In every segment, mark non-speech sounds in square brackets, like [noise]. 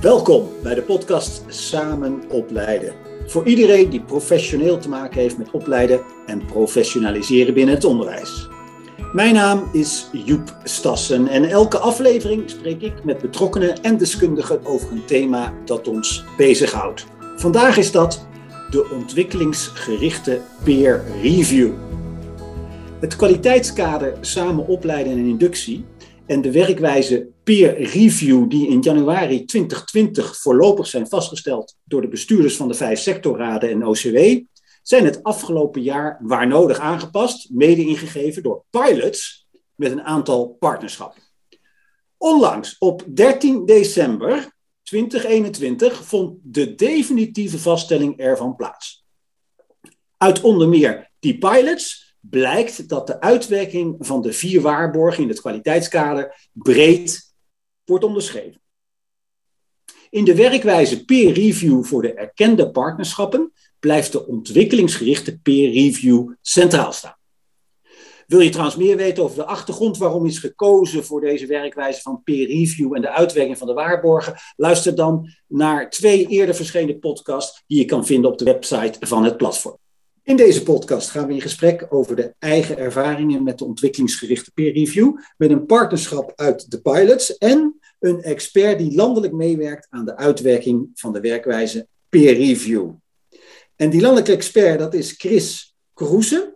Welkom bij de podcast Samen Opleiden. Voor iedereen die professioneel te maken heeft met opleiden en professionaliseren binnen het onderwijs. Mijn naam is Joep Stassen en elke aflevering spreek ik met betrokkenen en deskundigen over een thema dat ons bezighoudt. Vandaag is dat de ontwikkelingsgerichte peer review. Het kwaliteitskader Samen Opleiden en Inductie en de werkwijze peer review die in januari 2020 voorlopig zijn vastgesteld door de bestuurders van de vijf sectorraden en OCW, zijn het afgelopen jaar waar nodig aangepast, mede ingegeven door pilots met een aantal partnerschappen. Onlangs, op 13 december 2021, vond de definitieve vaststelling ervan plaats. Uit onder meer die pilots blijkt dat de uitwerking van de vier waarborgen in het kwaliteitskader breed wordt onderschreven. In de werkwijze peer review voor de erkende partnerschappen blijft de ontwikkelingsgerichte peer review centraal staan. Wil je trouwens meer weten over de achtergrond waarom is gekozen voor deze werkwijze van peer review en de uitwerking van de waarborgen? Luister dan naar twee eerder verschenen podcasts die je kan vinden op de website van het platform. In deze podcast gaan we in gesprek over de eigen ervaringen met de ontwikkelingsgerichte peer review, met een partnerschap uit de pilots en een expert die landelijk meewerkt aan de uitwerking van de werkwijze peer review. En die landelijke expert, dat is Chris Kroesen,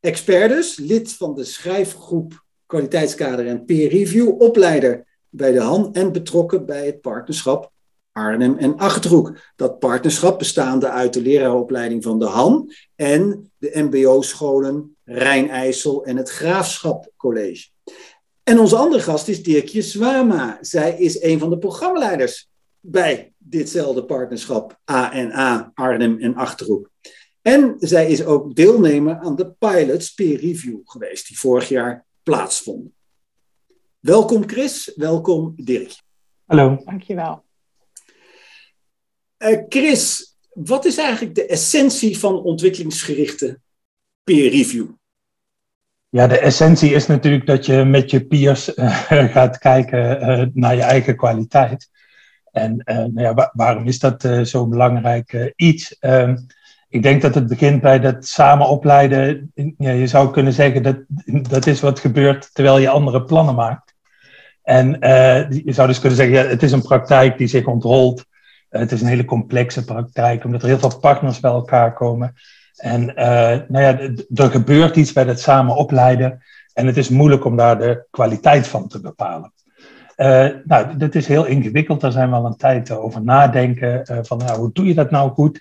expert dus, lid van de schrijfgroep kwaliteitskader en peer review, opleider bij de HAN en betrokken bij het partnerschap Arnhem en Achterhoek. Dat partnerschap bestaande uit de leraaropleiding van de Han en de MBO-scholen Rijn-IJssel en het Graafschap College. En onze andere gast is Dirkje Zwama. Zij is een van de programmaleiders bij ditzelfde partnerschap ANA Arnhem en Achterhoek. En zij is ook deelnemer aan de Pilots Peer Review geweest, die vorig jaar plaatsvonden. Welkom Chris, welkom Dirk. Hallo. Dankjewel. Uh, Chris, wat is eigenlijk de essentie van ontwikkelingsgerichte peer review? Ja, de essentie is natuurlijk dat je met je peers uh, [laughs] gaat kijken uh, naar je eigen kwaliteit. En nou ja, waarom is dat zo'n belangrijk iets? Ehm, ik denk dat het begint bij dat samen opleiden. Ja, je zou kunnen zeggen dat dat is wat gebeurt terwijl je andere plannen maakt. En je zou dus kunnen zeggen, ja, het is een praktijk die zich ontrolt eh, het is een hele complexe praktijk, omdat er heel veel partners bij elkaar komen. En uh, nou ja, er gebeurt iets bij het samen opleiden. En het is moeilijk om daar de kwaliteit van te bepalen. Uh, nou, dat is heel ingewikkeld. Daar zijn we al een tijd over nadenken. Van nou, hoe doe je dat nou goed?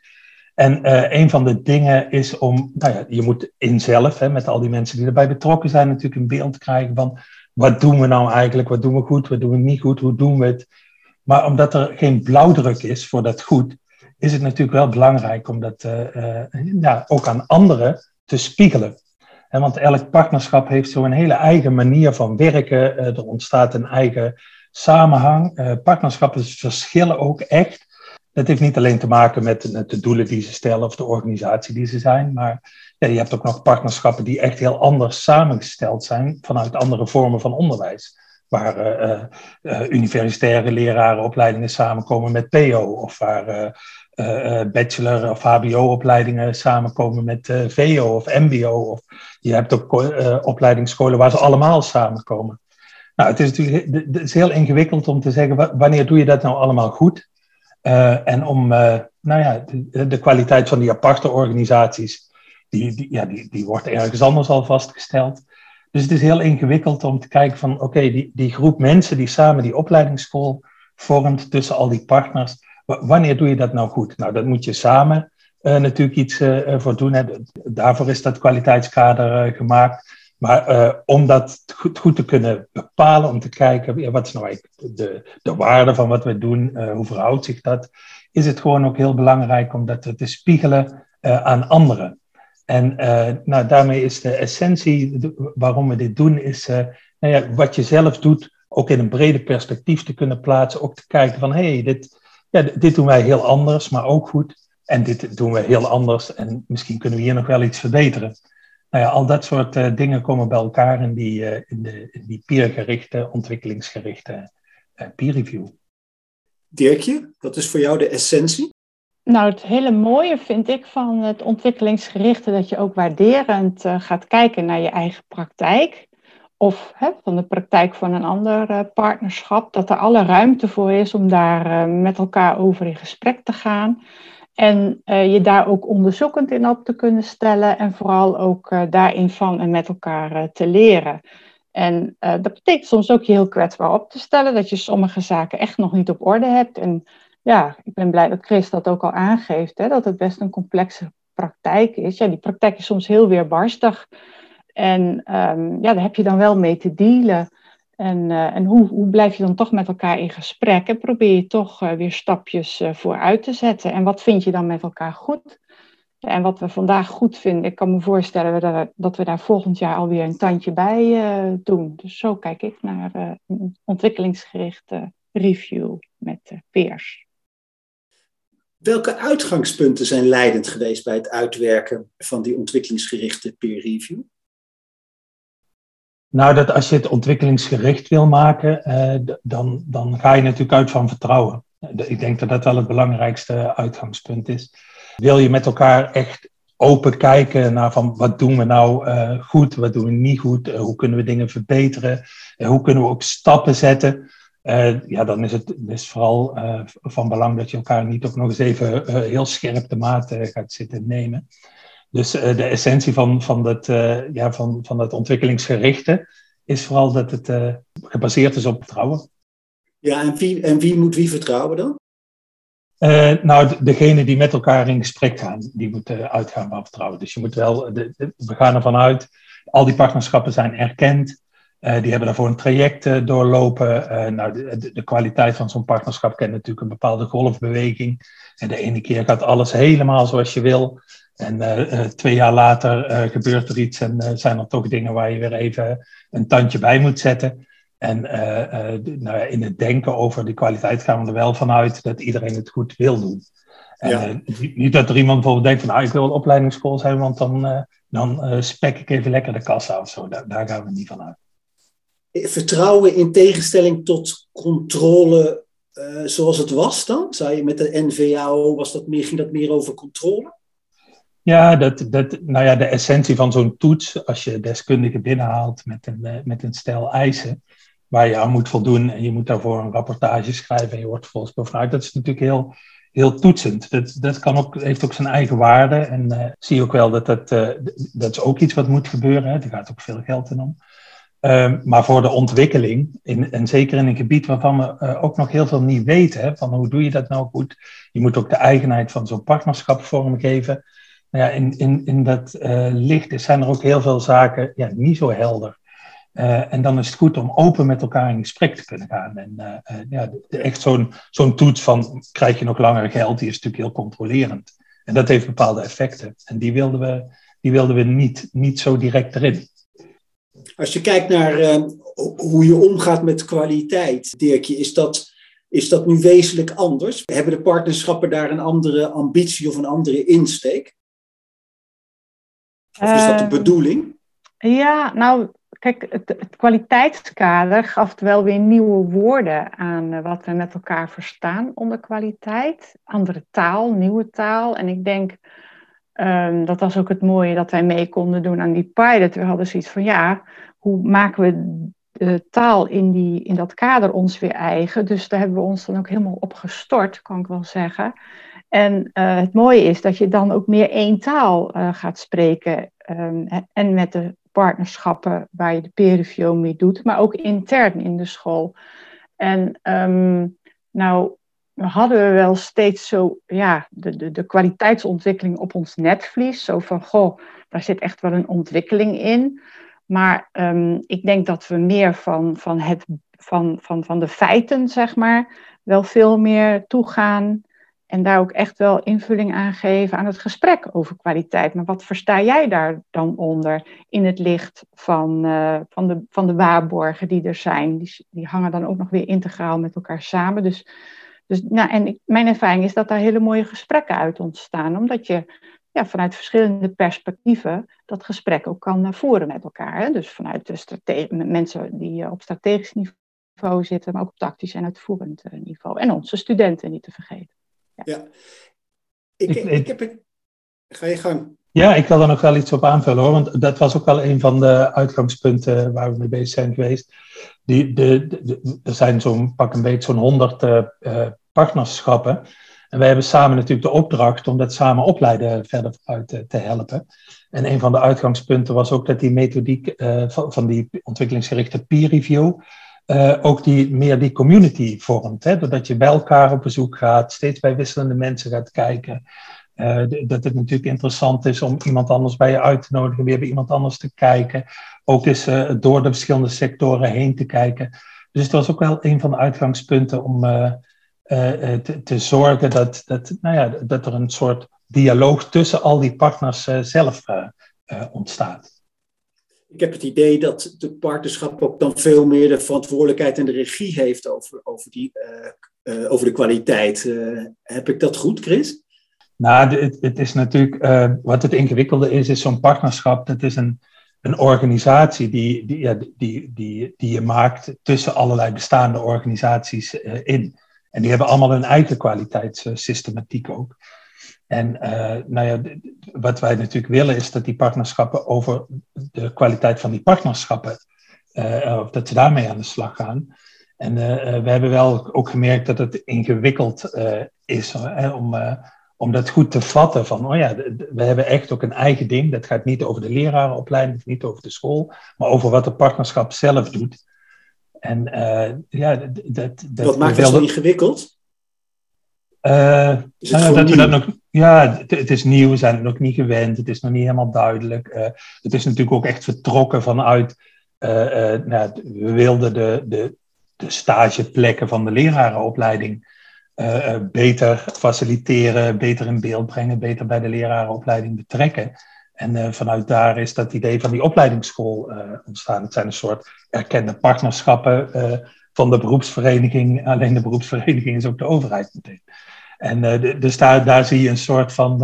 En een van de dingen is om, nou ja, je moet in zelf, hè, met al die mensen die erbij betrokken zijn, natuurlijk een beeld krijgen van wat doen we nou eigenlijk? Wat doen we goed? Wat doen we niet goed? Hoe doen we het? Maar omdat er geen blauwdruk is voor dat goed, is het natuurlijk wel belangrijk om dat uh, ja, ook aan anderen te spiegelen. En want elk partnerschap heeft zo een hele eigen manier van werken. Uh, er ontstaat een eigen samenhang. partnerschappen verschillen ook echt. Dat heeft niet alleen te maken met, met, de doelen die ze stellen of de organisatie die ze zijn, maar ja, je hebt ook nog partnerschappen die echt heel anders samengesteld zijn vanuit andere vormen van onderwijs waar uh, uh, universitaire lerarenopleidingen samenkomen met PO, of waar bachelor- of HBO-opleidingen samenkomen met VO of MBO. Of je hebt ook opleidingsscholen waar ze allemaal samenkomen. Nou, het is natuurlijk het is heel ingewikkeld om te zeggen, wanneer doe je dat nou allemaal goed? en om nou ja, de, de, kwaliteit van die aparte organisaties, die, die, ja, die, die wordt ergens anders al vastgesteld. Dus het is heel ingewikkeld om te kijken van, oké, die, die groep mensen die samen die opleidingsschool vormt tussen al die partners, wanneer doe je dat nou goed? Nou, dat moet je samen uh, natuurlijk iets uh, voor doen. Daarvoor is dat kwaliteitskader gemaakt. Maar om dat goed, goed, te kunnen bepalen, om te kijken, wat is nou eigenlijk de, de waarde van wat we doen, hoe verhoudt zich dat, is het gewoon ook heel belangrijk om dat te spiegelen aan anderen. En uh, nou, daarmee is de essentie waarom we dit doen, is uh, nou ja, wat je zelf doet, ook in een breder perspectief te kunnen plaatsen. Ook te kijken van, hé, hey, dit, ja, dit doen wij heel anders, maar ook goed. En dit doen we heel anders en misschien kunnen we hier nog wel iets verbeteren. Nou ja, al dat soort uh, dingen komen bij elkaar in die, in de, in die peergerichte, ontwikkelingsgerichte peer review. Dirkje, wat is voor jou de essentie? Nou, het hele mooie vind ik van het ontwikkelingsgerichte dat je ook waarderend uh, gaat kijken naar je eigen praktijk. Of hè, van de praktijk van een ander uh, partnerschap. Dat er alle ruimte voor is om daar uh, met elkaar over in gesprek te gaan. En je daar ook onderzoekend in op te kunnen stellen. En vooral ook daarin van en met elkaar te leren. En dat betekent soms ook je heel kwetsbaar op te stellen. Dat je sommige zaken echt nog niet op orde hebt. En ja, ik ben blij dat Chris dat ook al aangeeft, hè, dat het best een complexe praktijk is. Ja, die praktijk is soms heel weerbarstig. En um, ja, daar heb je dan wel mee te dealen. En, uh, en hoe, hoe blijf je dan toch met elkaar in gesprek? En probeer je toch uh, weer stapjes uh, vooruit te zetten. En wat vind je dan met elkaar goed? En wat we vandaag goed vinden, ik kan me voorstellen dat we, dat we daar volgend jaar alweer een tandje bij doen. Dus zo kijk ik naar een ontwikkelingsgerichte review met peers. Welke uitgangspunten zijn leidend geweest bij het uitwerken van die ontwikkelingsgerichte peer review? Nou, dat als je het ontwikkelingsgericht wil maken, eh, dan, dan ga je natuurlijk uit van vertrouwen. Ik denk dat dat wel het belangrijkste uitgangspunt is. Wil je met elkaar echt open kijken naar van wat doen we nou uh, goed, wat doen we niet goed, uh, hoe kunnen we dingen verbeteren, uh, hoe kunnen we ook stappen zetten, uh, ja, dan is het is vooral uh, van belang dat je elkaar niet ook nog eens even uh, heel scherp de maat gaat zitten nemen. Dus de essentie van, van, dat, ja, van, van dat ontwikkelingsgerichte is vooral dat het gebaseerd is op vertrouwen. Ja, en wie, en wie moet wie vertrouwen dan? nou, degene die met elkaar in gesprek gaan, die moeten uitgaan van vertrouwen. Dus je moet wel, de, de, we gaan ervan uit, al die partnerschappen zijn erkend. Uh, die hebben daarvoor een traject uh, doorlopen. Uh, nou, de, de, kwaliteit van zo'n partnerschap kent natuurlijk een bepaalde golfbeweging. En de ene keer gaat alles helemaal zoals je wil. En twee jaar later gebeurt er iets en zijn er toch dingen waar je weer even een tandje bij moet zetten. En nou, in het denken over die kwaliteit gaan we er wel vanuit dat iedereen het goed wil doen. En, niet dat er iemand bijvoorbeeld denkt van nou, ik wil een opleidingsschool zijn, want dan, dan spek ik even lekker de kassa of zo. Daar, daar gaan we niet van uit vertrouwen in tegenstelling tot controle uh, zoals het was dan? Zou je met de NVAO, was dat meer, ging dat meer over controle? Ja, dat, dat, nou ja, de essentie van zo'n toets, als je deskundigen binnenhaalt met een, uh, met een stel eisen, waar je aan moet voldoen en je moet daarvoor een rapportage schrijven en je wordt volgens bevraagd, dat is natuurlijk heel, heel toetsend. Dat, dat kan ook, heeft ook zijn eigen waarde en uh, zie ook wel dat dat, dat is ook iets wat moet gebeuren. Hè. Er gaat ook veel geld in om. Um, maar voor de ontwikkeling, in, en zeker in een gebied waarvan we uh, ook nog heel veel niet weten, van hoe doe je dat nou goed? Je moet ook de eigenheid van zo'n partnerschap vormgeven. Nou ja, in, in, in dat uh, licht zijn er ook heel veel zaken ja, niet zo helder. Uh, en dan is het goed om open met elkaar in gesprek te kunnen gaan. En ja, echt zo'n zo'n toets van krijg je nog langer geld, die is natuurlijk heel controlerend. En dat heeft bepaalde effecten. En die wilden we, die wilden we niet, niet zo direct erin. Als je kijkt naar uh, hoe je omgaat met kwaliteit, Dirkje, is dat, is dat nu wezenlijk anders? Hebben de partnerschappen daar een andere ambitie of een andere insteek? Of is dat de ehm, bedoeling? Ja, nou, kijk, het, het, kwaliteitskader gaf wel weer nieuwe woorden aan uh, wat we met elkaar verstaan onder kwaliteit. Andere taal, nieuwe taal. En ik denk Um, dat was ook het mooie dat wij mee konden doen aan die pilot. We hadden zoiets van, ja, hoe maken we de taal in, die, in dat kader ons weer eigen? Dus daar hebben we ons dan ook helemaal op gestort, kan ik wel zeggen. En uh, het mooie is dat je dan ook meer één taal uh, gaat spreken. Um, en met de partnerschappen waar je de peer mee doet, maar ook intern in de school. En um, nou hadden we wel steeds zo, ja, de, de, de kwaliteitsontwikkeling op ons netvlies. Zo van, goh, daar zit echt wel een ontwikkeling in. Maar um, ik denk dat we meer van, van, het, van, van, van de feiten, zeg maar, wel veel meer toegaan. En daar ook echt wel invulling aan geven aan het gesprek over kwaliteit. Maar wat versta jij daar dan onder in het licht van, uh, van, de, van de waarborgen die er zijn? Die, die hangen dan ook nog weer integraal met elkaar samen. Dus dus, nou, en ik, mijn ervaring is dat daar hele mooie gesprekken uit ontstaan, omdat je ja, vanuit verschillende perspectieven dat gesprek ook kan voeren met elkaar. Hè? Dus vanuit de strate- mensen die op strategisch niveau zitten, maar ook op tactisch en uitvoerend niveau. En onze studenten niet te vergeten. Ja, ja. Ik, ik, ik heb het. Ga je gang. Ja, ik wil er nog wel iets op aanvullen hoor, want dat was ook wel een van de uitgangspunten waar we mee bezig zijn geweest. Die, de, er zijn zo'n pak een beetje zo'n honderd uh, partnerschappen. En wij hebben samen natuurlijk de opdracht om dat samen opleiden verder uit te, te helpen. En een van de uitgangspunten was ook dat die methodiek van, die ontwikkelingsgerichte peer review ook die, meer die community vormt. Hè? Doordat je bij elkaar op bezoek gaat, steeds bij wisselende mensen gaat kijken. Uh, dat het natuurlijk interessant is om iemand anders bij je uit te nodigen, weer bij iemand anders te kijken. Ook eens uh, door de verschillende sectoren heen te kijken. Dus het was ook wel een van de uitgangspunten om uh, te, te, zorgen dat, dat, nou ja, dat er een soort dialoog tussen al die partners zelf ontstaat. Ik heb het idee dat de partnerschap ook dan veel meer de verantwoordelijkheid en de regie heeft over, over, die, over de kwaliteit. heb ik dat goed, Chris? Nou, het, het is natuurlijk, uh, wat het ingewikkelde is, is zo'n partnerschap, dat is een, een organisatie die, die, ja, die, die, die je maakt tussen allerlei bestaande organisaties uh, in. En die hebben allemaal hun eigen kwaliteitssystematiek ook. En uh, nou ja, wat wij natuurlijk willen is dat die partnerschappen over de kwaliteit van die partnerschappen, of dat ze daarmee aan de slag gaan. En we hebben wel ook gemerkt dat het ingewikkeld is om om dat goed te vatten van, oh ja, we hebben echt ook een eigen ding. Dat gaat niet over de lerarenopleiding, niet over de school, maar over wat de partnerschap zelf doet. En uh, ja, dat, dat... Wat maakt het zo ingewikkeld? Uh, nou, dat we dat nog, ja, het, is nieuw, we zijn het nog niet gewend, het is nog niet helemaal duidelijk. Uh, het is natuurlijk ook echt vertrokken vanuit, nou, we wilden de, de, de stageplekken van de lerarenopleiding uh, beter faciliteren, beter in beeld brengen, beter bij de lerarenopleiding betrekken. En uh, vanuit daar is dat idee van die opleidingsschool ontstaan. Het zijn een soort erkende partnerschappen van de beroepsvereniging. Alleen de beroepsvereniging is ook de overheid meteen. En dus daar, zie je een soort van.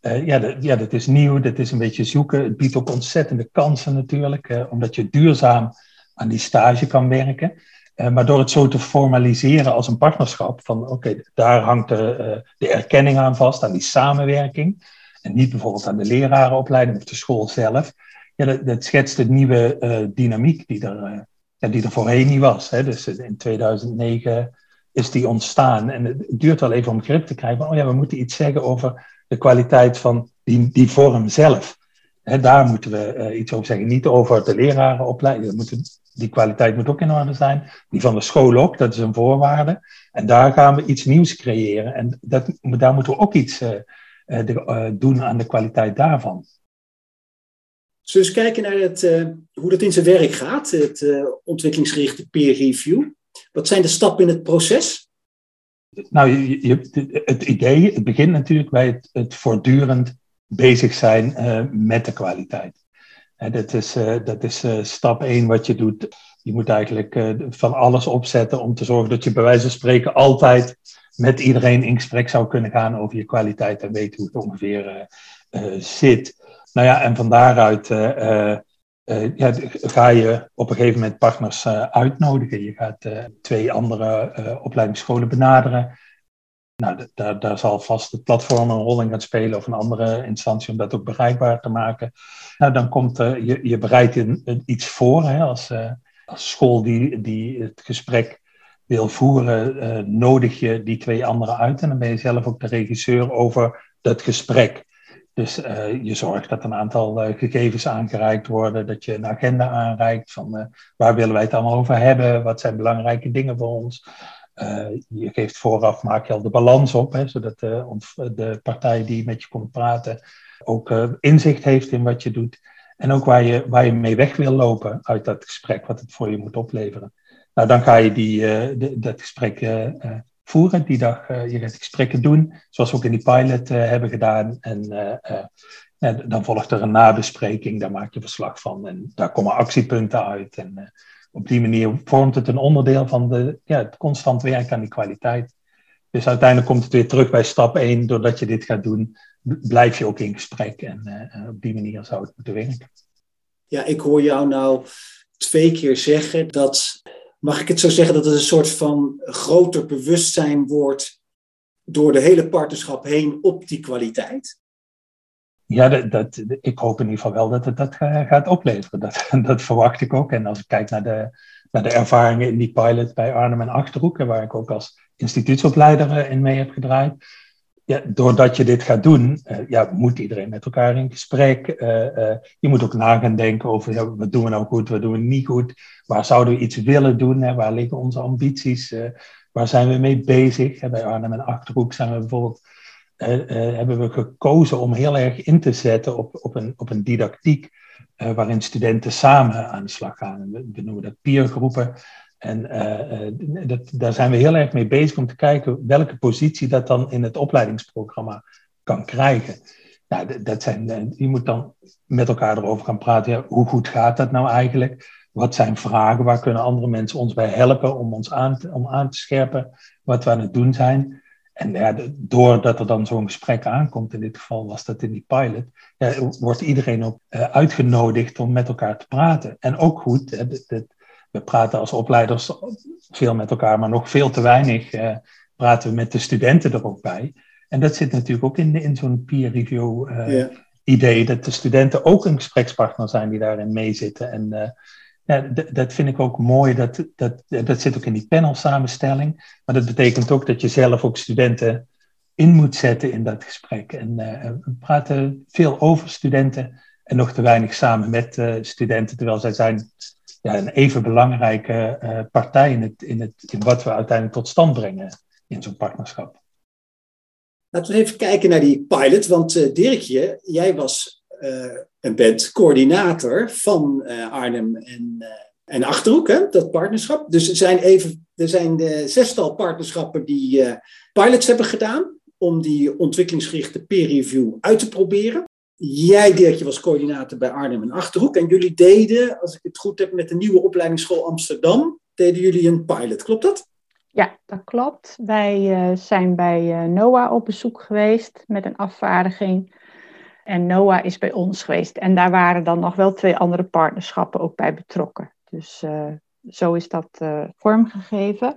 ja, de, ja, dat is nieuw, dat is een beetje zoeken. Het biedt ook ontzettende kansen natuurlijk, omdat je duurzaam aan die stage kan werken. Uh, maar door het zo te formaliseren als een partnerschap, van oké, daar hangt de, uh, de erkenning aan vast, aan die samenwerking. En niet bijvoorbeeld aan de lerarenopleiding of de school zelf. Ja, dat, dat schetst de nieuwe uh, dynamiek die er, die er voorheen niet was. Hè. Dus in 2009 is die ontstaan. En het duurt wel even om grip te krijgen. oh ja, we moeten iets zeggen over de kwaliteit van die, die vorm zelf. Hè, daar moeten we iets over zeggen. Niet over de lerarenopleiding. We moeten die kwaliteit moet ook in orde zijn. Die van de school ook, dat is een voorwaarde. En daar gaan we iets nieuws creëren. En dat, daar moeten we ook iets uh, de, uh, doen aan de kwaliteit daarvan. Zullen we eens kijken naar het, hoe dat in zijn werk gaat, het ontwikkelingsgerichte peer review? Wat zijn de stappen in het proces? Nou, je, je, het idee, het begint natuurlijk bij het, het voortdurend bezig zijn met de kwaliteit dat is, uh, dat uh, stap 1 wat je doet. Je moet eigenlijk uh, van alles opzetten om te zorgen dat je bij wijze van spreken altijd met iedereen in gesprek zou kunnen gaan over je kwaliteit en weten hoe het ongeveer zit. Nou ja, en van daaruit ja, ga je op een gegeven moment partners uitnodigen. Je gaat twee andere opleidingsscholen benaderen. Nou, daar, daar zal vast het platform een rol in gaan spelen of een andere instantie om dat ook bereikbaar te maken. Nou, dan komt uh, je, je bereidt in, iets voor hè, als, uh, als school die, die het gesprek wil voeren, uh, nodig je die twee anderen uit en dan ben je zelf ook de regisseur over dat gesprek. Dus je zorgt dat een aantal gegevens aangereikt worden, dat je een agenda aanreikt van waar willen wij het allemaal over hebben, wat zijn belangrijke dingen voor ons. Uh, je geeft vooraf, maak je al de balans op, hè, zodat de, de partij die met je komt praten ook uh, inzicht heeft in wat je doet. En ook waar je, waar je mee weg wil lopen uit dat gesprek, wat het voor je moet opleveren. Nou, dan ga je die, uh, de, dat gesprek voeren. Die dag, je gaat gesprekken doen, zoals we ook in die pilot hebben gedaan. En dan volgt er een nabespreking, daar maak je verslag van. En daar komen actiepunten uit. En op die manier vormt het een onderdeel van de, ja, het constant werken aan die kwaliteit. Dus uiteindelijk komt het weer terug bij stap 1. Doordat je dit gaat doen, blijf je ook in gesprek. En uh, op die manier zou het moeten werken. Ja, ik hoor jou nou twee keer zeggen dat mag ik het zo zeggen dat het een soort van groter bewustzijn wordt door de hele partnerschap heen op die kwaliteit? Ja, dat, dat, ik hoop in ieder geval wel dat het dat gaat opleveren. Dat, [laughs] dat verwacht ik ook. En als ik kijk naar de, naar de ervaringen in die pilot bij Arnhem en Achterhoek, waar ik ook als instituutsopleider eh, in mee heb gedraaid. Ja, doordat je dit gaat doen, uh, ja, moet iedereen met elkaar in gesprek. Je moet ook na gaan denken over wat doen we nou goed, wat doen we niet goed. Waar zouden we iets willen doen? Hè? Waar liggen onze ambities? waar zijn we mee bezig? Bij Arnhem en Achterhoek zijn we bijvoorbeeld hebben we gekozen om heel erg in te zetten op, op, een, op een didactiek uh, waarin studenten samen aan de slag gaan. We, noemen dat peergroepen. En dat, daar zijn we heel erg mee bezig om te kijken welke positie dat dan in het opleidingsprogramma kan krijgen. Nou, dat zijn, je moet dan met elkaar erover gaan praten. Hoe goed gaat dat nou eigenlijk? Wat zijn vragen? Waar kunnen andere mensen ons bij helpen om ons aan om aan te scherpen wat we aan het doen zijn? En ja, doordat er dan zo'n gesprek aankomt, in dit geval was dat in die pilot, ja, wordt iedereen ook uh, uitgenodigd om met elkaar te praten. En ook goed, we praten als opleiders veel met elkaar, maar nog veel te weinig uh, praten we met de studenten er ook bij. En dat zit natuurlijk ook in, in zo'n peer review uh, idee, dat de studenten ook een gesprekspartner zijn die daarin meezitten. En ja, dat vind ik ook mooi. Dat, dat, dat zit ook in die panel samenstelling. Maar dat betekent ook dat je zelf ook studenten in moet zetten in dat gesprek. En uh, we praten veel over studenten en nog te weinig samen met uh, studenten. Terwijl zij zijn ja, een even belangrijke uh, partij in, het, in, het, in wat we uiteindelijk tot stand brengen in zo'n partnerschap. Laten we even kijken naar die pilot. Want Dirkje, jij was bent coördinator van uh, Arnhem en, uh, en Achterhoek, hè, dat partnerschap. Dus er zijn, even, er zijn de zestal partnerschappen die pilots hebben gedaan om die ontwikkelingsgerichte peer review uit te proberen. Jij, Dirkje, was coördinator bij Arnhem en Achterhoek. En jullie deden, als ik het goed heb, met de nieuwe opleidingsschool Amsterdam, deden jullie een pilot. Klopt dat? Ja, dat klopt. Wij zijn bij NOAA op bezoek geweest met een afvaardiging en Noah is bij ons geweest. En daar waren dan nog wel twee andere partnerschappen ook bij betrokken. Dus uh, zo is dat uh, vormgegeven.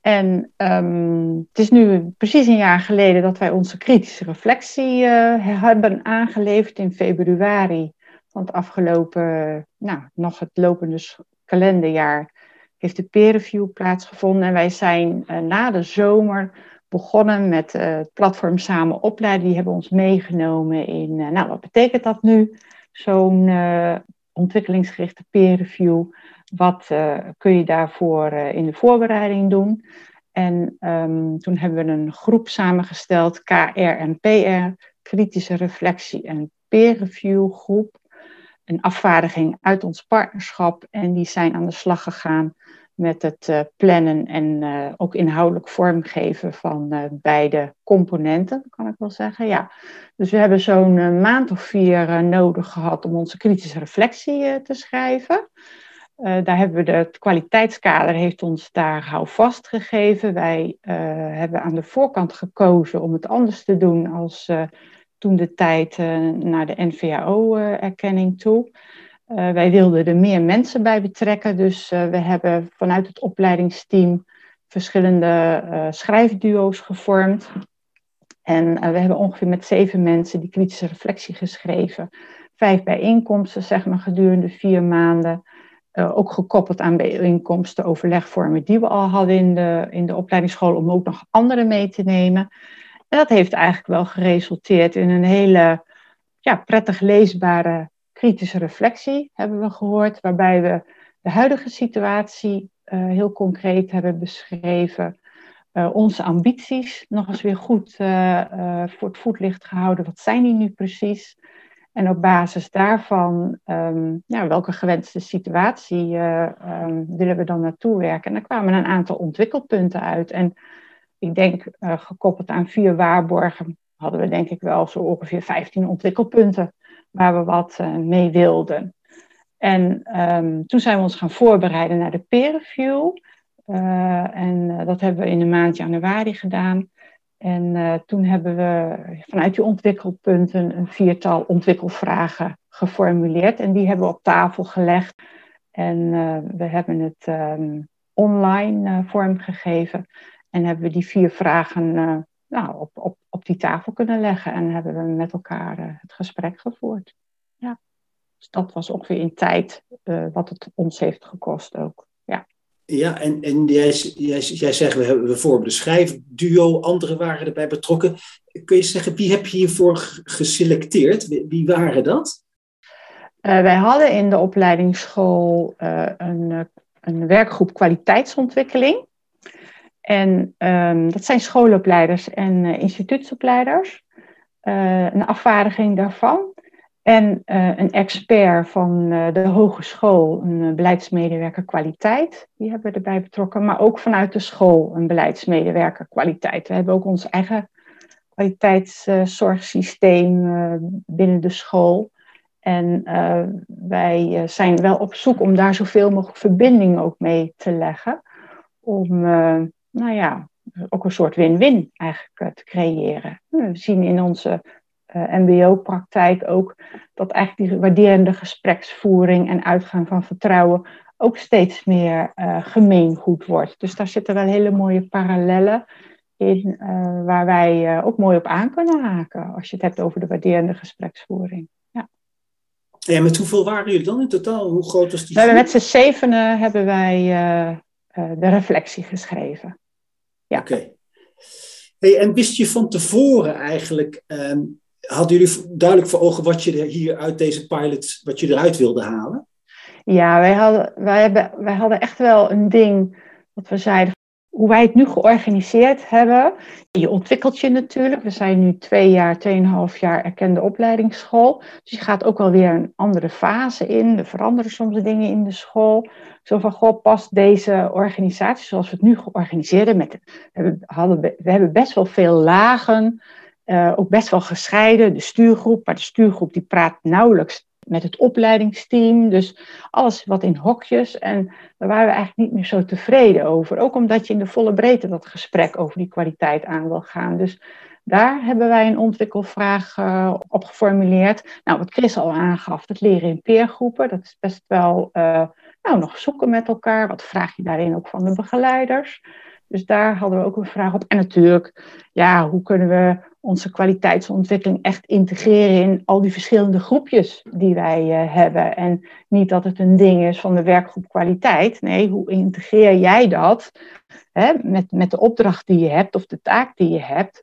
En um, het is nu precies een jaar geleden dat wij onze kritische reflectie uh, hebben aangeleverd in februari van het afgelopen, nou, nog het lopende kalenderjaar, heeft de peer review plaatsgevonden. En wij zijn na de zomer begonnen met uh, het platform Samen Opleiden. Die hebben ons meegenomen in, uh, nou wat betekent dat nu? Zo'n uh, ontwikkelingsgerichte peer review. Wat kun je daarvoor in de voorbereiding doen? En um, toen hebben we een groep samengesteld, KR en PR, kritische reflectie en peer review groep. Een afvaardiging uit ons partnerschap en die zijn aan de slag gegaan met het uh, plannen en uh, ook inhoudelijk vormgeven van uh, beide componenten, kan ik wel zeggen. Ja. Dus we hebben zo'n maand of vier nodig gehad om onze kritische reflectie te schrijven. daar hebben we de, het kwaliteitskader heeft ons daar houvast gegeven. Wij hebben aan de voorkant gekozen om het anders te doen als toen de tijd naar de NVAO-erkenning toe. Uh, wij wilden er meer mensen bij betrekken, dus uh, we hebben vanuit het opleidingsteam verschillende uh, schrijfduo's gevormd. En we hebben ongeveer met zeven mensen die kritische reflectie geschreven. Vijf bijeenkomsten, zeg maar, gedurende vier maanden. ook gekoppeld aan bijeenkomsten, overlegvormen die we al hadden in de, in de opleidingsschool, om ook nog anderen mee te nemen. En dat heeft eigenlijk wel geresulteerd in een hele ja, prettig leesbare kritische reflectie hebben we gehoord, waarbij we de huidige situatie uh, heel concreet hebben beschreven. Uh, onze ambities nog eens weer goed uh, voor het voetlicht gehouden. Wat zijn die nu precies? En op basis daarvan, ja, welke gewenste situatie um, willen we dan naartoe werken? En daar kwamen een aantal ontwikkelpunten uit. En ik denk, gekoppeld aan vier waarborgen, hadden we denk ik wel zo ongeveer 15 ontwikkelpunten waar we wat uh, mee wilden. En um, toen zijn we ons gaan voorbereiden naar de peer review. Uh, en uh, dat hebben we in de maand januari gedaan. En toen hebben we vanuit die ontwikkelpunten een viertal ontwikkelvragen geformuleerd. En die hebben we op tafel gelegd. En we hebben het um, online vormgegeven. En hebben we die vier vragen nou, op, op, op die tafel kunnen leggen. En hebben we met elkaar het gesprek gevoerd. Ja. Dus dat was ongeveer in tijd wat het ons heeft gekost ook. Ja. Ja, en, en jij, jij, jij zegt, we, hebben, we vormen de schrijfduo, anderen waren erbij betrokken. Kun je zeggen, wie heb je hiervoor geselecteerd? Wie, waren dat? Uh, wij hadden in de opleidingsschool uh, een, een werkgroep kwaliteitsontwikkeling. En um, dat zijn schoolopleiders en uh, instituutsopleiders. een afvaardiging daarvan. En uh, een expert van de hogeschool, een beleidsmedewerker kwaliteit, die hebben we erbij betrokken. Maar ook vanuit de school een beleidsmedewerker kwaliteit. We hebben ook ons eigen kwaliteitszorgsysteem binnen de school. En wij zijn wel op zoek om daar zoveel mogelijk verbinding ook mee te leggen. Om, nou ja, ook een soort win-win eigenlijk te creëren. We zien in onze uh, MBO-praktijk ook, dat eigenlijk die waarderende gespreksvoering en uitgaan van vertrouwen ook steeds meer uh, gemeengoed wordt. Dus daar zitten wel hele mooie parallellen in, uh, waar wij ook mooi op aan kunnen haken, als je het hebt over de waarderende gespreksvoering. Ja. En met hoeveel waren jullie dan in totaal? Hoe groot was die? We hebben met z'n zevenen hebben wij de reflectie geschreven. Ja. Oké. Hey, en wist je van tevoren eigenlijk um, hadden jullie duidelijk voor ogen wat je hier uit deze pilot, wat je eruit wilde halen? Ja, wij hadden, wij, hebben, wij hadden echt wel een ding wat we zeiden. Hoe wij het nu georganiseerd hebben. Je ontwikkelt je natuurlijk. We zijn nu twee jaar, tweeënhalf jaar erkende opleidingsschool. Dus je gaat ook wel weer een andere fase in. Er veranderen soms dingen in de school. Zo van, goh, past deze organisatie zoals we het nu georganiseerd met, we, hadden, we hebben best wel veel lagen uh, ook best wel gescheiden. De stuurgroep, maar de stuurgroep die praat nauwelijks met het opleidingsteam. Dus alles wat in hokjes. En daar waren we eigenlijk niet meer zo tevreden over. Ook omdat je in de volle breedte dat gesprek over die kwaliteit aan wil gaan. Dus daar hebben wij een ontwikkelvraag uh, op geformuleerd. Nou, wat Chris al aangaf, het leren in peergroepen. Dat is best wel uh, nou, nog zoeken met elkaar. Wat vraag je daarin ook van de begeleiders? Dus daar hadden we ook een vraag op. En natuurlijk, ja, hoe kunnen we onze kwaliteitsontwikkeling echt integreren in al die verschillende groepjes die wij uh, hebben. En niet dat het een ding is van de werkgroep kwaliteit. Nee, hoe integreer jij dat hè, met, met de opdracht die je hebt of de taak die je hebt?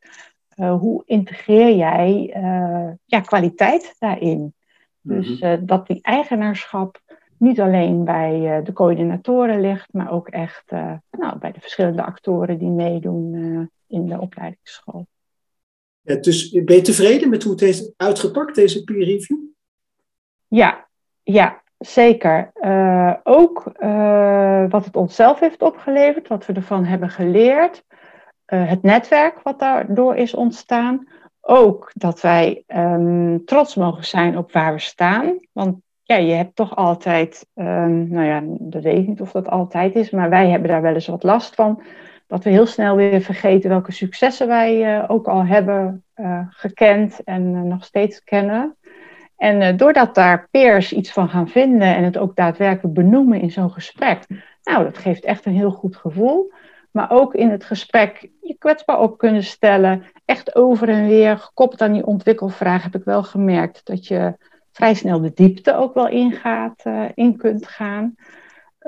Uh, hoe integreer jij uh, ja, kwaliteit daarin? Dus mhm. dat die eigenaarschap niet alleen bij de coördinatoren ligt, maar ook echt nou, bij de verschillende actoren die meedoen in de opleidingsschool. Ja, dus ben je tevreden met hoe het heeft uitgepakt, deze peer review? Ja, ja zeker. Uh, ook uh, wat het onszelf heeft opgeleverd, wat we ervan hebben geleerd. Het netwerk wat daardoor is ontstaan. Ook dat wij um, trots mogen zijn op waar we staan. Want ja, je hebt toch altijd, um, nou ja, dat weet niet of dat altijd is, maar wij hebben daar wel eens wat last van dat we heel snel weer vergeten welke successen wij uh, ook al hebben uh, gekend en uh, nog steeds kennen. En doordat daar peers iets van gaan vinden en het ook daadwerkelijk benoemen in zo'n gesprek, nou, dat geeft echt een heel goed gevoel. Maar ook in het gesprek je kwetsbaar op kunnen stellen, echt over en weer, gekoppeld aan die ontwikkelvraag, heb ik wel gemerkt dat je vrij snel de diepte ook wel ingaat, in kunt gaan.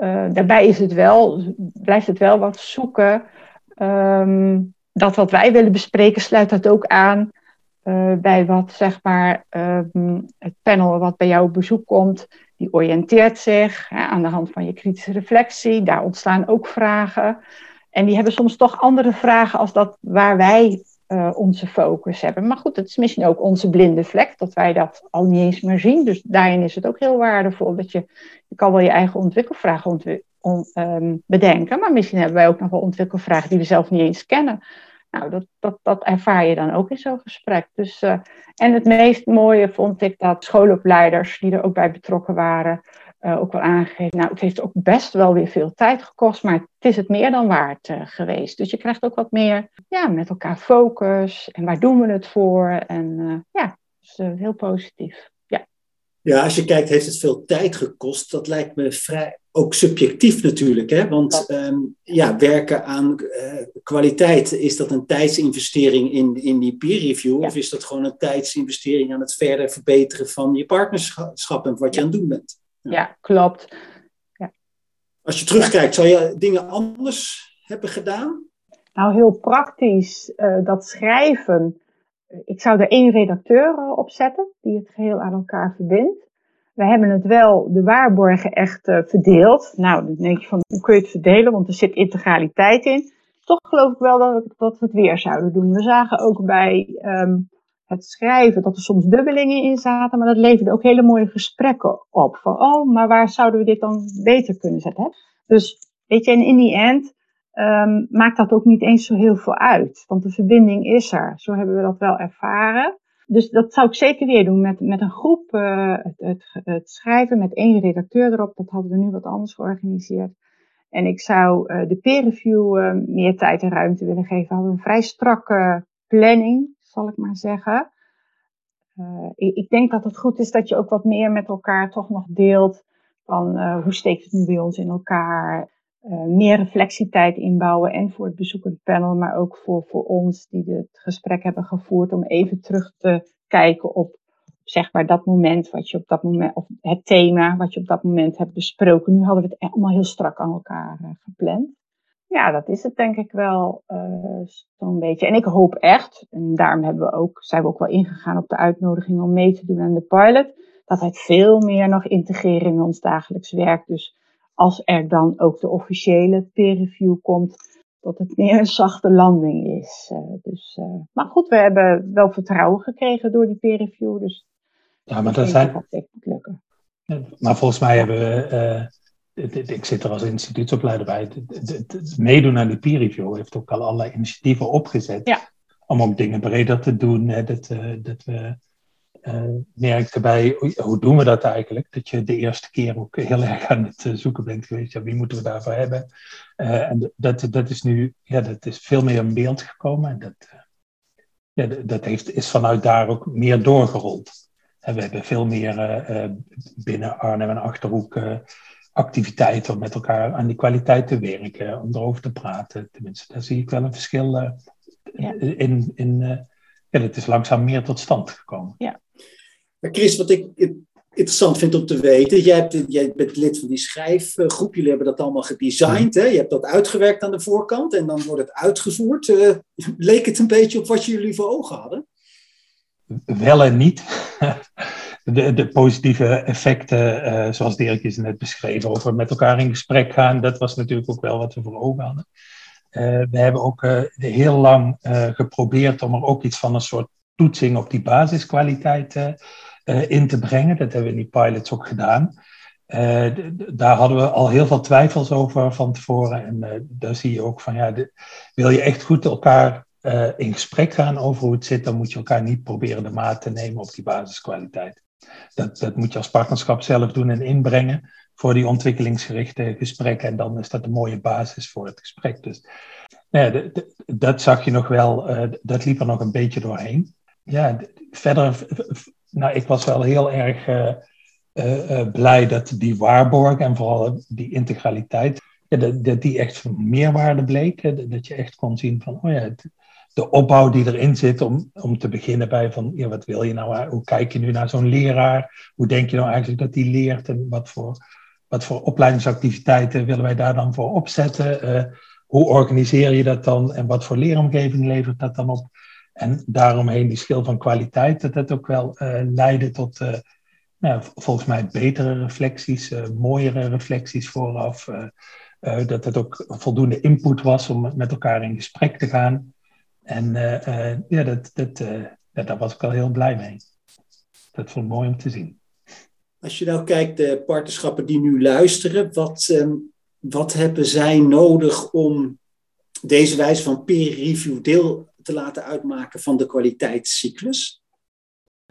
Uh, daarbij is het wel, blijft het wel wat zoeken. Um, dat wat wij willen bespreken sluit dat ook aan uh, bij wat zeg maar um, het panel wat bij jou op bezoek komt. Die oriënteert zich aan de hand van je kritische reflectie. Daar ontstaan ook vragen. En die hebben soms toch andere vragen als dat waar wij uh, onze focus hebben. Maar goed, het is misschien ook onze blinde vlek, dat wij dat al niet eens meer zien. Dus daarin is het ook heel waardevol dat je, je kan wel je eigen ontwikkelvragen ontwi on, um, bedenken, maar misschien hebben wij ook nog wel ontwikkelvragen die we zelf niet eens kennen. Nou, dat, dat, dat ervaar je dan ook in zo'n gesprek. Dus, uh, en het meest mooie vond ik dat schoolopleiders die er ook bij betrokken waren, uh, ook wel aangegeven. Nou, het heeft ook best wel weer veel tijd gekost, maar het is het meer dan waard uh, geweest. Dus je krijgt ook wat meer ja, met elkaar focus en waar doen we het voor. En uh, ja, dus heel positief. Ja. ja, als je kijkt, heeft het veel tijd gekost. Dat lijkt me vrij ook subjectief natuurlijk, hè? want ehm, ja, werken aan kwaliteit, is dat een tijdsinvestering in, in die peer review of is dat gewoon een tijdsinvestering aan het verder verbeteren van je partnerschap en wat je aan het doen bent? Ja, ja klopt. Als je terugkijkt, zou je dingen anders hebben gedaan? Nou, heel praktisch, uh, dat schrijven. Ik zou er één redacteur op zetten die het geheel aan elkaar verbindt. We hebben het wel, de waarborgen, echt uh, verdeeld. Nou, dan denk je van, hoe kun je het verdelen? Want er zit integraliteit in. Toch geloof ik wel dat, we het weer zouden doen. We zagen ook bij um, het schrijven dat er soms dubbelingen in zaten, maar dat leverde ook hele mooie gesprekken op. Van, oh, maar waar zouden we dit dan beter kunnen zetten? Hè? Dus, weet je, en in die end um, maakt dat ook niet eens zo heel veel uit. Want de verbinding is er. Zo hebben we dat wel ervaren dus dat zou ik zeker weer doen met, met een groep, uh, het, het, het, schrijven met één redacteur erop. Dat hadden we nu wat anders georganiseerd. En ik zou uh, de peer review uh, meer tijd en ruimte willen geven. We hadden een vrij strakke planning, zal ik maar zeggen. Ik, ik, denk dat het goed is dat je ook wat meer met elkaar toch nog deelt. Van hoe steekt het nu bij ons in elkaar? uh, meer reflectietijd inbouwen en voor het bezoekend panel, maar ook voor, voor ons die het gesprek hebben gevoerd, om even terug te kijken op zeg maar dat moment wat je op dat moment, of het thema wat je op dat moment hebt besproken. Nu hadden we het allemaal heel strak aan elkaar gepland. Ja, dat is het denk ik wel uh, zo'n beetje. En ik hoop echt, en daarom hebben we ook, zijn we ook wel ingegaan op de uitnodiging om mee te doen aan de pilot, dat wij het veel meer nog integreren in ons dagelijks werk. Dus als er dan ook de officiële peer review komt, dat het meer een zachte landing is. Uh, dus, uh, maar goed, we hebben wel vertrouwen gekregen door die peer review. Dus ja, maar dat zijn. Dat lukken. maar volgens mij hebben we. Ik zit er als instituutsopleider bij. Het meedoen aan die peer review heeft ook al allerlei initiatieven opgezet. Ja. Om ook dingen breder te doen. Hè, dat, dat we uh, merkte bij, hoe doen we dat eigenlijk? Dat je de eerste keer ook heel erg aan het eh, zoeken bent geweest. Ja, wie moeten we daarvoor hebben? Uh, en dat, dat is nu, ja, dat is veel meer in beeld gekomen. En dat, ja, dat heeft, is vanuit daar ook meer doorgerold. En we hebben veel meer binnen Arnhem en Achterhoek activiteiten om met elkaar aan die kwaliteit te werken, om erover te praten. Tenminste, daar zie ik wel een verschil ja. in. in ja, het is langzaam meer tot stand gekomen. Ja, Chris, wat ik interessant vind om te weten, jij, hebt, jij bent lid van die schrijfgroep, jullie hebben dat allemaal gedesigned, hè? je hebt dat uitgewerkt aan de voorkant en dan wordt het uitgevoerd. Uh, leek het een beetje op wat jullie voor ogen hadden? Wel en niet. [laughs] De, de positieve effecten, uh, zoals is net beschreven, over met elkaar in gesprek gaan, dat was natuurlijk ook wel wat we voor ogen hadden. Uh, we hebben ook heel lang geprobeerd om er ook iets van een soort toetsing op die basiskwaliteit in te brengen. Dat hebben we in die pilots ook gedaan. Daar hadden we al heel veel twijfels over van tevoren. En daar zie je ook van, ja, wil je echt goed elkaar in gesprek gaan over hoe het zit, dan moet je elkaar niet proberen de maat te nemen op die basiskwaliteit. Dat, dat moet je als partnerschap zelf doen en inbrengen voor die ontwikkelingsgerichte gesprekken. En dan is dat een mooie basis voor het gesprek. Dus ja, dat zag je nog wel, dat liep er nog een beetje doorheen. Ja, verder nou, ik was wel heel erg uh, blij dat die waarborg en vooral die integraliteit, dat, dat, die echt meerwaarde bleek. Dat je echt kon zien van, oh ja, de opbouw die erin zit om, om te beginnen bij van, ja, wat wil je nou, hoe kijk je nu naar zo'n leraar? Hoe denk je nou eigenlijk dat die leert en wat voor, wat voor opleidingsactiviteiten willen wij daar dan voor opzetten? hoe organiseer je dat dan en wat voor leeromgeving levert dat dan op? En daaromheen die schil van kwaliteit, dat dat ook wel uh, leidde tot uh, nou, volgens mij betere reflecties, mooiere reflecties vooraf. dat het ook voldoende input was om met elkaar in gesprek te gaan. En ja, dat, dat, ja, daar was ik wel heel blij mee. Dat vond ik mooi om te zien. Als je nou kijkt, de partnerschappen die nu luisteren, wat, ehm, wat hebben zij nodig om deze wijze van peer review deel te laten uitmaken van de kwaliteitscyclus?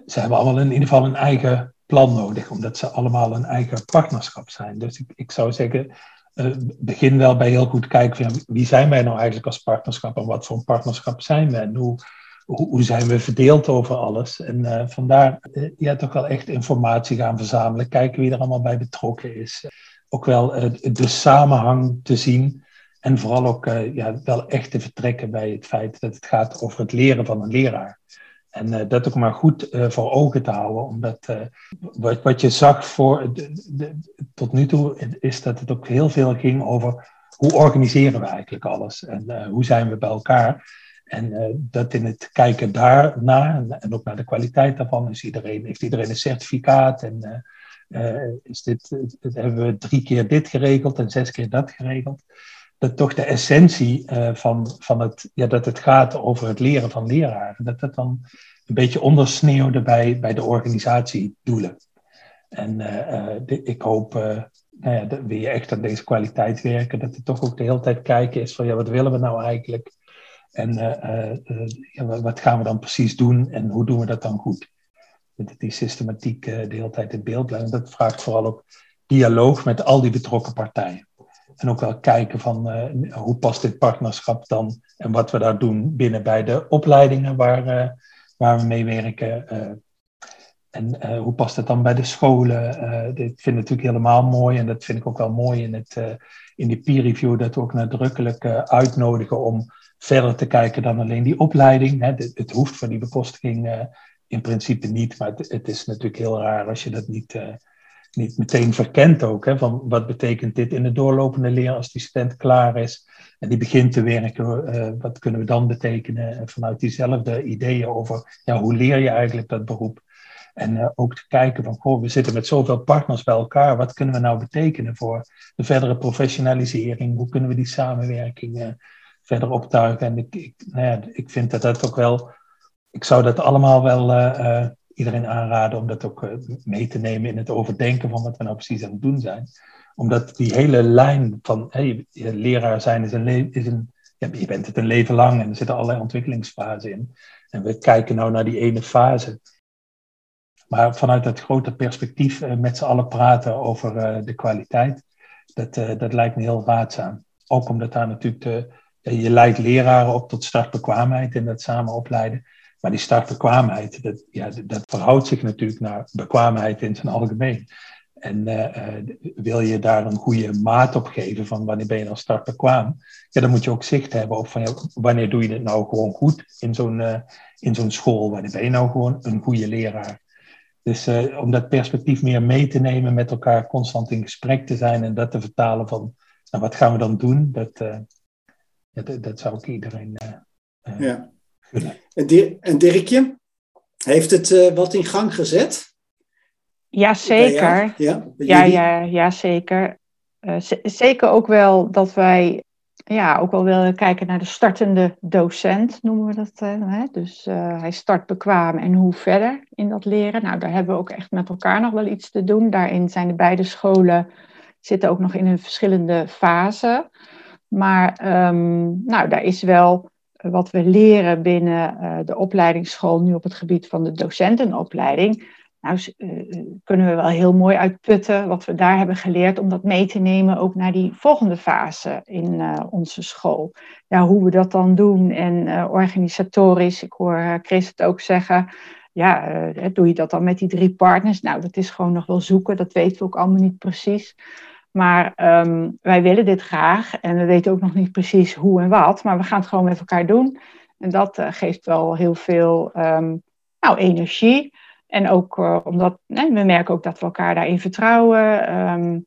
Ze hebben allemaal in ieder geval een eigen plan nodig, omdat ze allemaal een eigen partnerschap zijn. Dus ik, ik zou zeggen, begin wel bij heel goed kijken van wie zijn wij nou eigenlijk als partnerschap en wat voor een partnerschap zijn we en hoe, hoe, zijn we verdeeld over alles. En uh, vandaar uh, ja, toch wel echt informatie gaan verzamelen, kijken wie er allemaal bij betrokken is. ook wel de samenhang te zien. En vooral ook ja, wel echt te vertrekken bij het feit dat het gaat over het leren van een leraar. En dat ook maar goed voor ogen te houden, omdat wat, wat je zag voor, de, tot nu toe, is dat het ook heel veel ging over hoe organiseren we eigenlijk alles en hoe zijn we bij elkaar. En dat in het kijken daarna en, ook naar de kwaliteit daarvan, is iedereen, heeft iedereen een certificaat en is dit, hebben we drie keer dit geregeld en zes keer dat geregeld. Dat toch de essentie van, van het, ja, dat het gaat over het leren van leraren, dat dat dan een beetje ondersneeuwde bij, bij de organisatiedoelen. En de, ik hoop, nou ja, wil je echt aan deze kwaliteit werken, dat er toch ook de hele tijd kijken is van ja, wat willen we nou eigenlijk? En wat gaan we dan precies doen en hoe doen we dat dan goed? Dat die systematiek de hele tijd in beeld blijft. Dat vraagt vooral ook dialoog met al die betrokken partijen. En ook wel kijken van hoe past dit partnerschap dan en wat we daar doen binnen bij de opleidingen waar, waar we mee werken. en hoe past het dan bij de scholen? dit vind ik natuurlijk helemaal mooi en dat vind ik ook wel mooi in, het, in die peer review, dat we ook nadrukkelijk uitnodigen om verder te kijken dan alleen die opleiding. Hè. Het, hoeft voor die bekostiging in principe niet, maar het, het, is natuurlijk heel raar als je dat niet, niet meteen verkent ook. Hè, van wat betekent dit in de doorlopende leer als die student klaar is en die begint te werken, uh, wat kunnen we dan betekenen? En vanuit diezelfde ideeën over ja, hoe leer je eigenlijk dat beroep? En ook te kijken van, goh, we zitten met zoveel partners bij elkaar. Wat kunnen we nou betekenen voor de verdere professionalisering? Hoe kunnen we die samenwerking verder optuigen. En ik, ik, nou ja, ik vind dat dat ook wel. Ik zou dat allemaal wel iedereen aanraden om dat ook uh, mee te nemen in het overdenken van wat we nou precies aan het doen zijn. Omdat die hele lijn van hey, leraar zijn is een, is een je bent het een leven lang en er zitten allerlei ontwikkelingsfasen in. En we kijken nou naar die ene fase. Maar vanuit dat grote perspectief uh, met z'n allen praten over de kwaliteit, dat, dat lijkt me heel raadzaam. Ook omdat daar natuurlijk de, je leidt leraren op tot startbekwaamheid en dat samen opleiden. Maar die startbekwaamheid, dat, ja, dat verhoudt zich natuurlijk naar bekwaamheid in zijn algemeen. En uh, wil je daar een goede maat op geven van wanneer ben je dan startbekwaam? Ja, dan moet je ook zicht hebben op van wanneer doe je het nou gewoon goed in zo'n uh, in zo'n school? Wanneer ben je nou gewoon een goede leraar? Dus om dat perspectief meer mee te nemen, met elkaar constant in gesprek te zijn en dat te vertalen van nou, wat gaan we dan doen? Dat, dat, dat zou ik iedereen ja. En, en Dirkje, heeft het uh, wat in gang gezet? Jazeker. Ja, ja, ja, ja, zeker. Uh, zeker ook wel dat wij ja, ook wel willen kijken naar de startende docent, noemen we dat. Hè? Dus hij start bekwaam en hoe verder in dat leren. Nou, daar hebben we ook echt met elkaar nog wel iets te doen. Daarin zijn de beide scholen zitten ook nog in een verschillende fase. Maar um, nou, daar is wel wat we leren binnen uh, de opleidingsschool nu op het gebied van de docentenopleiding. Nou, uh, kunnen we wel heel mooi uitputten wat we daar hebben geleerd om dat mee te nemen ook naar die volgende fase in onze school. Ja, hoe we dat dan doen en organisatorisch, ik hoor Chris het ook zeggen, ja, doe je dat dan met die drie partners? Nou, dat is gewoon nog wel zoeken, dat weten we ook allemaal niet precies. Maar um, wij willen dit graag en we weten ook nog niet precies hoe en wat, maar we gaan het gewoon met elkaar doen. En dat uh, geeft wel heel veel um, nou, energie. En ook uh, omdat we merken ook dat we elkaar daarin vertrouwen. Um,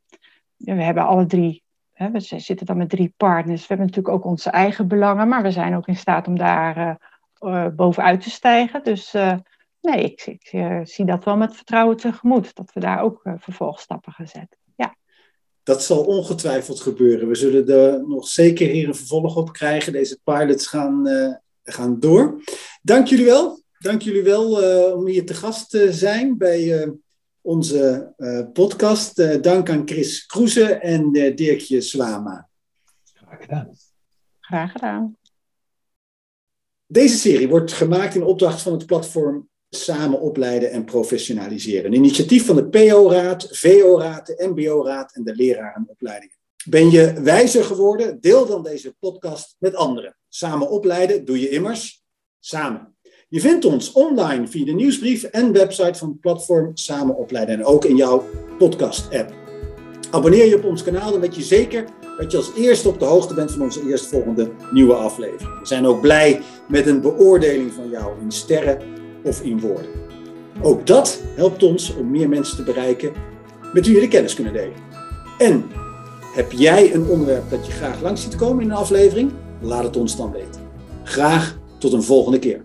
we hebben alle drie, hè, we zitten dan met drie partners. We hebben natuurlijk ook onze eigen belangen, maar we zijn ook in staat om daar uh, bovenuit te stijgen. Dus nee, ik, ik zie dat wel met vertrouwen tegemoet, dat we daar ook vervolgstappen gaan zetten. Dat zal ongetwijfeld gebeuren. We zullen er nog zeker hier een vervolg op krijgen. Deze pilots gaan, uh, gaan door. Dank jullie wel. Dank jullie wel uh, om hier te gast te zijn bij uh, onze podcast. dank aan Chris Kroeze en Dirkje Swama. Graag gedaan. Graag gedaan. Deze serie wordt gemaakt in opdracht van het platform samen opleiden en professionaliseren. Een initiatief van de PO-raad, VO-raad, de MBO-raad en de lerarenopleidingen. Ben je wijzer geworden? Deel dan deze podcast met anderen. Samen opleiden doe je immers samen. Je vindt ons online via de nieuwsbrief en website van het platform Samen opleiden en ook in jouw podcast-app. Abonneer je op ons kanaal, dan weet je zeker dat je als eerste op de hoogte bent van onze eerstvolgende nieuwe aflevering. We zijn ook blij met een beoordeling van jou in sterren of in woorden. Ook dat helpt ons om meer mensen te bereiken met wie de kennis kunnen delen. En heb jij een onderwerp dat je graag langs ziet komen in een aflevering? Laat het ons dan weten. Graag tot een volgende keer.